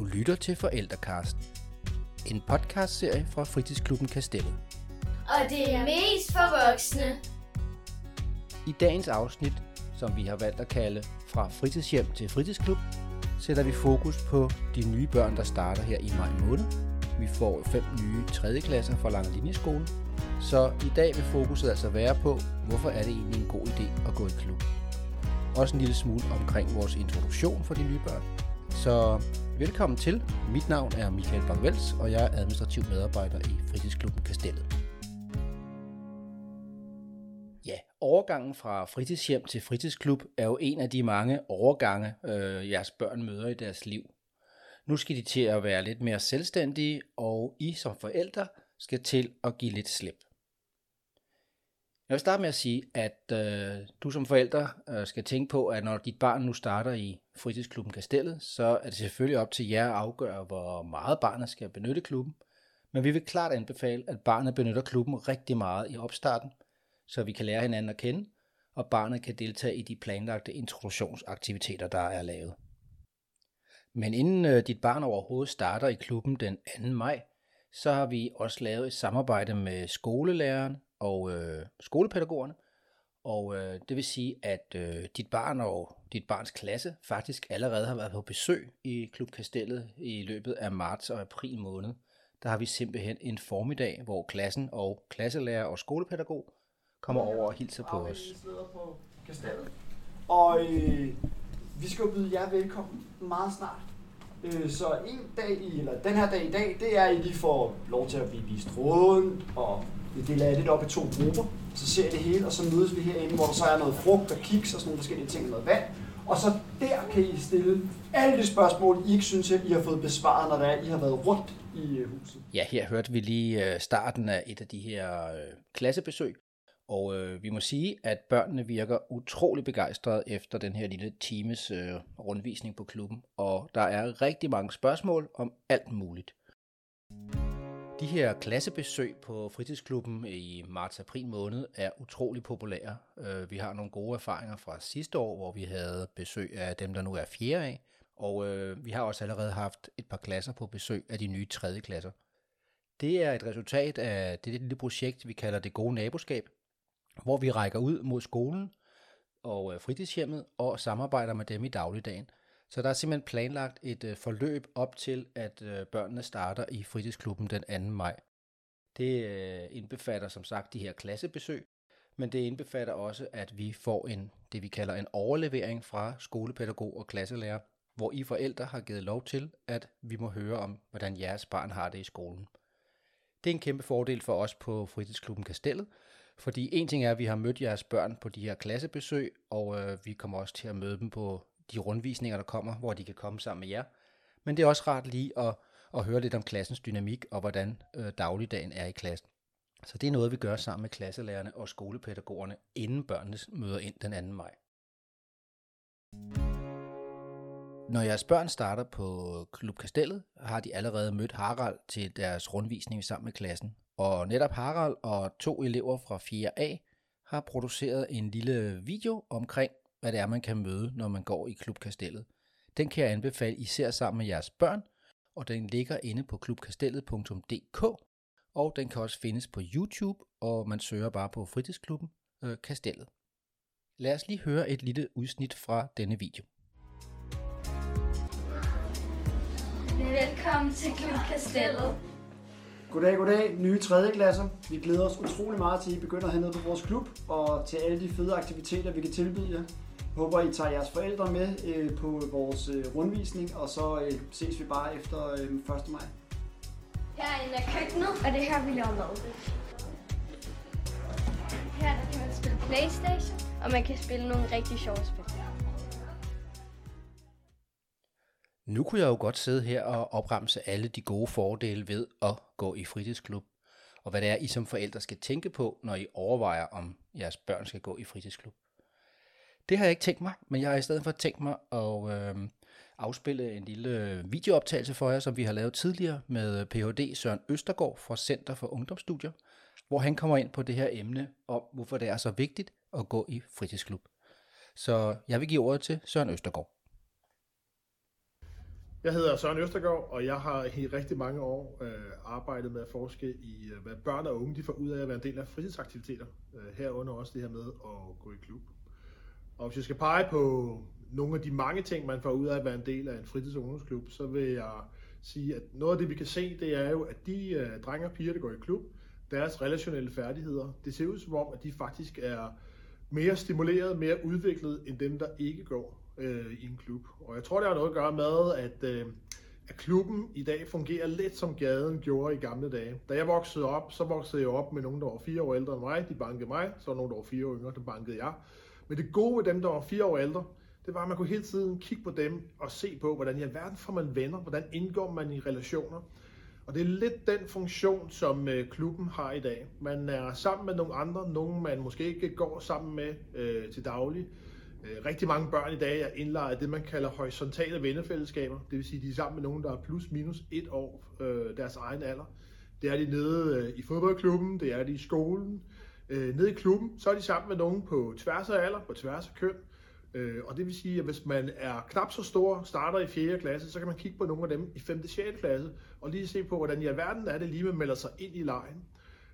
Du lytter til Forældrekast. En podcastserie fra Fritidsklubben Kastellet. Og det er mest for voksne. I dagens afsnit, som vi har valgt at kalde Fra fritidshjem til fritidsklub, sætter vi fokus på de nye børn, der starter her i maj måned. Vi får fem nye 3. klasser fra Langlinjeskole. Så i dag vil fokuset altså være på, hvorfor er det egentlig en god idé at gå i klub. Også en lille smule omkring vores introduktion for de nye børn. Så velkommen til. Mit navn er Michael Bangvels, og jeg er administrativ medarbejder i fritidsklubben Kastellet. Ja, overgangen fra fritidshjem til fritidsklub er jo en af de mange overgange, øh, jeres børn møder i deres liv. Nu skal de til at være lidt mere selvstændige, og I som forældre skal til at give lidt slip. Jeg vil starte med at sige, at øh, du som forælder øh, skal tænke på, at når dit barn nu starter i fritidsklubben Kastellet, så er det selvfølgelig op til jer at afgøre, hvor meget barnet skal benytte klubben. Men vi vil klart anbefale, at barnet benytter klubben rigtig meget i opstarten, så vi kan lære hinanden at kende, og barnet kan deltage i de planlagte introduktionsaktiviteter, der er lavet. Men inden øh, dit barn overhovedet starter i klubben den 2. maj, så har vi også lavet et samarbejde med skolelæreren og øh, skolepædagogerne. Og øh, det vil sige, at øh, dit barn og dit barns klasse faktisk allerede har været på besøg i Klub Kastellet i løbet af marts og april måned. Der har vi simpelthen en formiddag, hvor klassen og klasselærer og skolepædagog kommer over og hilser på os. på Kastellet. Og øh, vi skal jo byde jer velkommen meget snart. Øh, så en dag i, eller den her dag i dag, det er, at I lige får lov til at blive vist rundt, og det deler jeg lidt op i to grupper. Så ser I det hele, og så mødes vi herinde, hvor der så er noget frugt og kiks og sådan nogle forskellige ting og noget vand. Og så der kan I stille alle de spørgsmål, I ikke synes, at I har fået besvaret, når er, I har været rundt i øh, huset. Ja, her hørte vi lige øh, starten af et af de her øh, klassebesøg, og øh, vi må sige, at børnene virker utrolig begejstrede efter den her lille times øh, rundvisning på klubben, og der er rigtig mange spørgsmål om alt muligt. De her klassebesøg på fritidsklubben i marts-april måned er utrolig populære. Øh, vi har nogle gode erfaringer fra sidste år, hvor vi havde besøg af dem, der nu er fjerde af, og øh, vi har også allerede haft et par klasser på besøg af de nye tredje klasser. Det er et resultat af det lille projekt, vi kalder det gode naboskab, hvor vi rækker ud mod skolen og øh, fritidshjemmet og samarbejder med dem i dagligdagen. Så der er simpelthen planlagt et øh, forløb op til, at øh, børnene starter i fritidsklubben den 2. maj. Det øh, indbefatter som sagt de her klassebesøg, men det indbefatter også, at vi får en, det vi kalder en overlevering fra skolepædagog og klasselærer, hvor I forældre har givet lov til, at vi må høre om, hvordan jeres barn har det i skolen. Det er en kæmpe fordel for os på fritidsklubben Kastellet, fordi en ting er, at vi har mødt jeres børn på de her klassebesøg, og øh, vi kommer også til at møde dem på de rundvisninger, der kommer, hvor de kan komme sammen med jer. Men det er også rart lige at, at høre lidt om klassens dynamik og hvordan øh, dagligdagen er i klassen. Så det er noget, vi gør sammen med klasselærerne og skolepædagogerne, inden børnene møder ind den 2. maj. Når jeres børn starter på Klub Kastellet, har de allerede mødt Harald til deres rundvisning sammen med klassen. Og netop Harald og to elever fra 4A har produceret en lille video omkring, hvad det er, man kan møde, når man går i Klubkastellet. Den kan jeg anbefale især sammen med jeres børn, og den ligger inde på klubkastellet.dk, og den kan også findes på YouTube, og man søger bare på fritidsklubben øh, Kastellet. Lad os lige høre et lille udsnit fra denne video. Velkommen til Klub Kastellet. Goddag, goddag, nye 3. klasser. Vi glæder os utrolig meget til, at I begynder hernede på vores klub, og til alle de fede aktiviteter, vi kan tilbyde jer. Håber, I tager jeres forældre med øh, på vores øh, rundvisning, og så øh, ses vi bare efter øh, 1. maj. Herinde er køkkenet, og det er her, vi laver mad. Her der kan man spille Playstation, og man kan spille nogle rigtig sjove spil. Nu kunne jeg jo godt sidde her og opremse alle de gode fordele ved at gå i fritidsklub, og hvad det er, I som forældre skal tænke på, når I overvejer, om jeres børn skal gå i fritidsklub. Det har jeg ikke tænkt mig, men jeg har i stedet for tænkt mig at øh, afspille en lille videooptagelse for jer, som vi har lavet tidligere med Ph.D. Søren Østergaard fra Center for Ungdomsstudier, hvor han kommer ind på det her emne om, hvorfor det er så vigtigt at gå i fritidsklub. Så jeg vil give ordet til Søren Østergaard. Jeg hedder Søren Østergaard, og jeg har i rigtig mange år øh, arbejdet med at forske i, øh, hvad børn og unge de får ud af at være en del af fritidsaktiviteter. Øh, herunder også det her med at gå i klub. Og hvis jeg skal pege på nogle af de mange ting, man får ud af at være en del af en fritids- og ungdomsklub, så vil jeg sige, at noget af det, vi kan se, det er jo, at de øh, drenge og piger, der går i klub, deres relationelle færdigheder, det ser ud som om, at de faktisk er mere stimuleret, mere udviklet, end dem, der ikke går øh, i en klub. Og jeg tror, det har noget at gøre med, at, øh, at klubben i dag fungerer lidt som gaden gjorde i gamle dage. Da jeg voksede op, så voksede jeg op med nogen, der var fire år ældre end mig. De bankede mig. Så var nogen, der var fire år yngre, der bankede jeg. Men det gode ved dem, der var fire år ældre, det var, at man kunne hele tiden kigge på dem og se på, hvordan i alverden får man venner, hvordan indgår man i relationer. Og det er lidt den funktion, som øh, klubben har i dag. Man er sammen med nogle andre, nogen man måske ikke går sammen med øh, til daglig. Øh, rigtig mange børn i dag er indlejret det, man kalder horisontale vennefællesskaber. Det vil sige, at de er sammen med nogen, der er plus minus et år øh, deres egen alder. Det er de nede øh, i fodboldklubben, det er de i skolen. Øh, nede i klubben, så er de sammen med nogen på tværs af alder, på tværs af køn. Øh, og det vil sige, at hvis man er knap så stor, starter i 4. klasse, så kan man kigge på nogle af dem i 5. og 6. klasse, og lige se på, hvordan i alverden er det lige, man melder sig ind i lejen.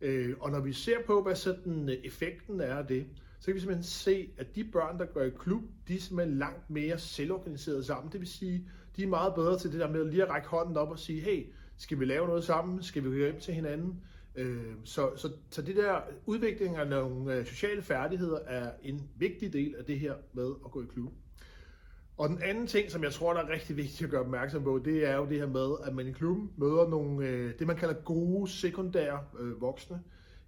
Øh, og når vi ser på, hvad sådan øh, effekten er af det, så kan vi simpelthen se, at de børn, der går i klub, de er simpelthen langt mere selvorganiseret sammen. Det vil sige, de er meget bedre til det der med lige at række hånden op og sige, hey, skal vi lave noget sammen? Skal vi høre hjem til hinanden? Øh, så, så, så det der udvikling af nogle øh, sociale færdigheder er en vigtig del af det her med at gå i klub. Og den anden ting, som jeg tror, der er rigtig vigtigt at gøre opmærksom på, det er jo det her med, at man i klubben møder nogle, øh, det man kalder gode sekundære øh, voksne.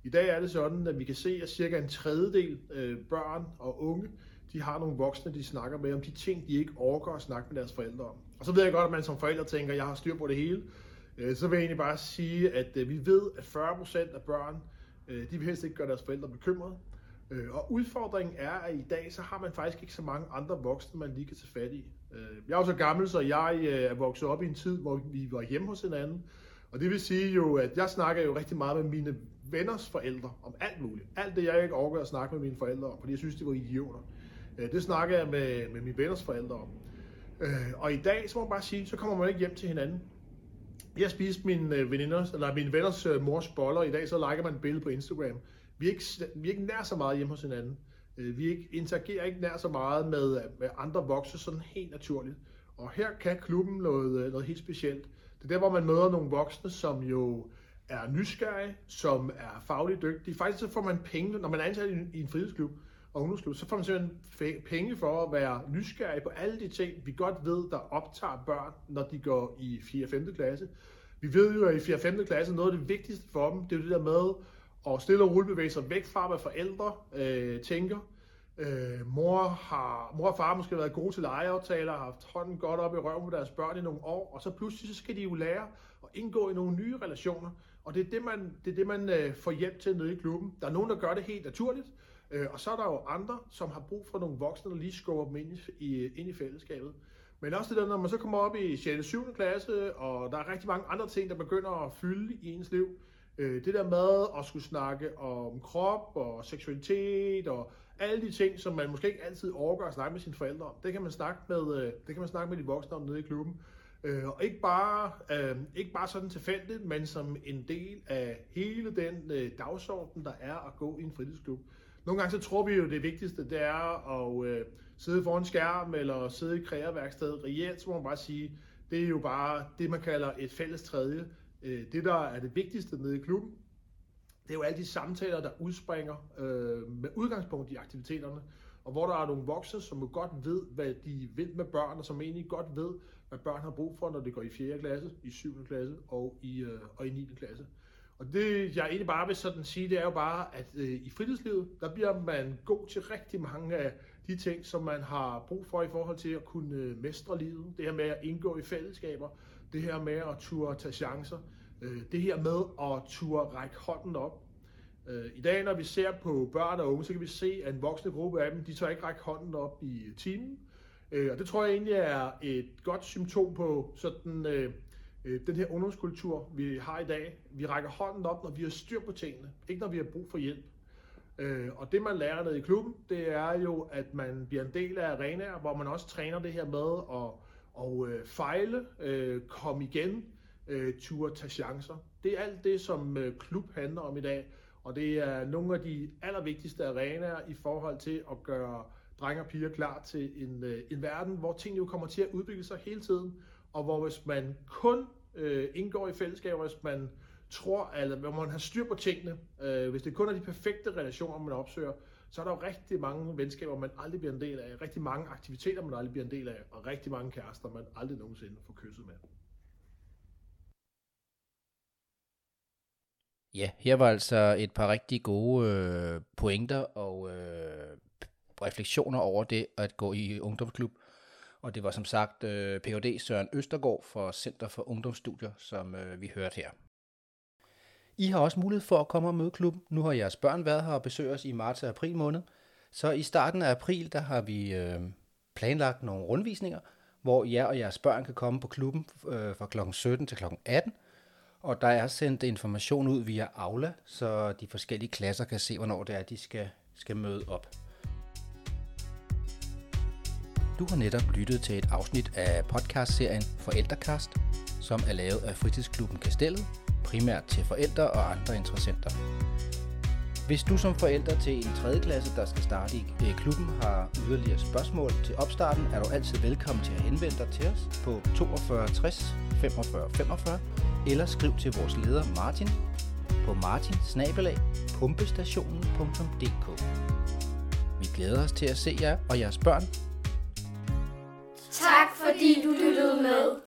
I dag er det sådan, at vi kan se, at cirka en tredjedel øh, børn og unge, de har nogle voksne, de snakker med om de ting, de ikke overgår at snakke med deres forældre om. Og så ved jeg godt, at man som forældre tænker, at jeg har styr på det hele. Øh, så vil jeg egentlig bare sige, at øh, vi ved, at 40% af børn, øh, de vil helst ikke gøre deres forældre bekymrede. Øh, og udfordringen er, at i dag, så har man faktisk ikke så mange andre voksne, man lige kan tage fat i. Øh, jeg er jo så gammel, så jeg øh, er vokset op i en tid, hvor vi var hjemme hos hinanden. Og det vil sige jo, at jeg snakker jo rigtig meget med mine venners forældre om alt muligt. Alt det, jeg ikke overgår at snakke med mine forældre om, fordi jeg synes, de var idioter. Øh, det snakker jeg med, med mine venners forældre om. Øh, og i dag, så må man bare sige, så kommer man ikke hjem til hinanden. Jeg spiste min, øh, veninders, eller min venners mors boller. I dag så liker man et billede på Instagram. Vi er ikke, vi er ikke nær så meget hjemme hos hinanden. Vi ikke, interagerer ikke nær så meget med, med andre voksne sådan helt naturligt. Og her kan klubben noget, noget helt specielt. Det er der, hvor man møder nogle voksne, som jo er nysgerrig, som er fagligt dygtig. Faktisk så får man penge, når man er ansat i, i en fritidsklub og ungdomsklub, så får man simpelthen penge for at være nysgerrig på alle de ting, vi godt ved, der optager børn, når de går i 4. og 5. klasse. Vi ved jo, at i 4. og 5. klasse, noget af det vigtigste for dem, det er det der med at stille og roligt bevæge sig væk fra, hvad forældre øh, tænker. Øh, mor, har, mor og far har måske været gode til legeaftaler, har haft hånden godt op i røven på deres børn i nogle år, og så pludselig så skal de jo lære at indgå i nogle nye relationer. Og det er det, man, det er det, man øh, får hjælp til nede i klubben. Der er nogen, der gør det helt naturligt, øh, og så er der jo andre, som har brug for nogle voksne, der lige skubber dem ind i, ind i fællesskabet. Men også det der, når man så kommer op i 6. og 7. klasse, og der er rigtig mange andre ting, der begynder at fylde i ens liv. Øh, det der med at skulle snakke om krop og seksualitet og alle de ting, som man måske ikke altid overgår at snakke med sine forældre om, det kan man snakke med, øh, det kan man snakke med de voksne om nede i klubben. Øh, og ikke bare, øh, ikke bare sådan tilfældigt, men som en del af hele den øh, dagsorden, der er at gå i en fritidsklub. Nogle gange så tror vi jo, det vigtigste det er at øh, sidde foran skærm eller sidde i kreaværkstedet. Reelt så må man bare sige, det er jo bare det, man kalder et fælles tredje. Øh, det, der er det vigtigste nede i klubben, det er jo alle de samtaler, der udspringer øh, med udgangspunkt i aktiviteterne, og hvor der er nogle voksne, som jo godt ved, hvad de vil med børn, og som egentlig godt ved, hvad børn har brug for, når de går i 4. klasse, i 7. klasse og i, øh, og i 9. klasse. Og det, jeg egentlig bare vil sådan sige, det er jo bare, at øh, i fritidslivet, der bliver man god til rigtig mange af de ting, som man har brug for i forhold til at kunne øh, mestre livet. Det her med at indgå i fællesskaber, det her med at turde tage chancer, øh, det her med at turde række hånden op. Øh, I dag, når vi ser på børn og unge, så kan vi se, at en voksne gruppe af dem, de tør ikke række hånden op i øh, timen. Øh, og det tror jeg egentlig er et godt symptom på sådan... Øh, øh, den her ungdomskultur, vi har i dag. Vi rækker hånden op, når vi har styr på tingene, ikke når vi har brug for hjælp. Øh, og det man lærer nede i klubben, det er jo, at man bliver en del af arenaer, hvor man også træner det her med at, Og øh, fejle, øh, komme igen, øh, turde tage chancer. Det er alt det, som klub handler om i dag, og det er nogle af de allervigtigste arenaer i forhold til at gøre drenge og piger klar til en, øh, en verden, hvor tingene jo kommer til at udvikle sig hele tiden, og hvor hvis man kun øh, indgår i fællesskaber, hvis man tror, eller hvor man har styr på tingene, øh, hvis det kun er de perfekte relationer, man opsøger, så er der jo rigtig mange venskaber, man aldrig bliver en del af, rigtig mange aktiviteter, man aldrig bliver en del af, og rigtig mange kærester, man aldrig nogensinde får kysset med. Ja, her var altså et par rigtig gode øh, pointer og øh, refleksioner over det at gå i ungdomsklub. Og det var som sagt øh, Ph.D. Søren Østergaard fra Center for Ungdomsstudier, som øh, vi hørte her. I har også mulighed for at komme og møde klubben. Nu har jeres børn været her og besøge os i marts og april måned. Så i starten af april, der har vi øh, planlagt nogle rundvisninger, hvor jer og jeres børn kan komme på klubben øh, fra kl. 17 til kl. 18. Og der er sendt information ud via Aula, så de forskellige klasser kan se, hvornår det er, de skal, skal møde op. Du har netop lyttet til et afsnit af podcastserien Forældrekast, som er lavet af Fritidsklubben Kastellet, primært til forældre og andre interessenter. Hvis du som forælder til en 3. klasse, der skal starte i øh, klubben, har yderligere spørgsmål til opstarten, er du altid velkommen til at henvende dig til os på 42 60 45 45 eller skriv til vores leder Martin på martinsnabelag.pumpestationen.dk Vi glæder os til at se jer og jeres børn Tak fordi du lyttede med.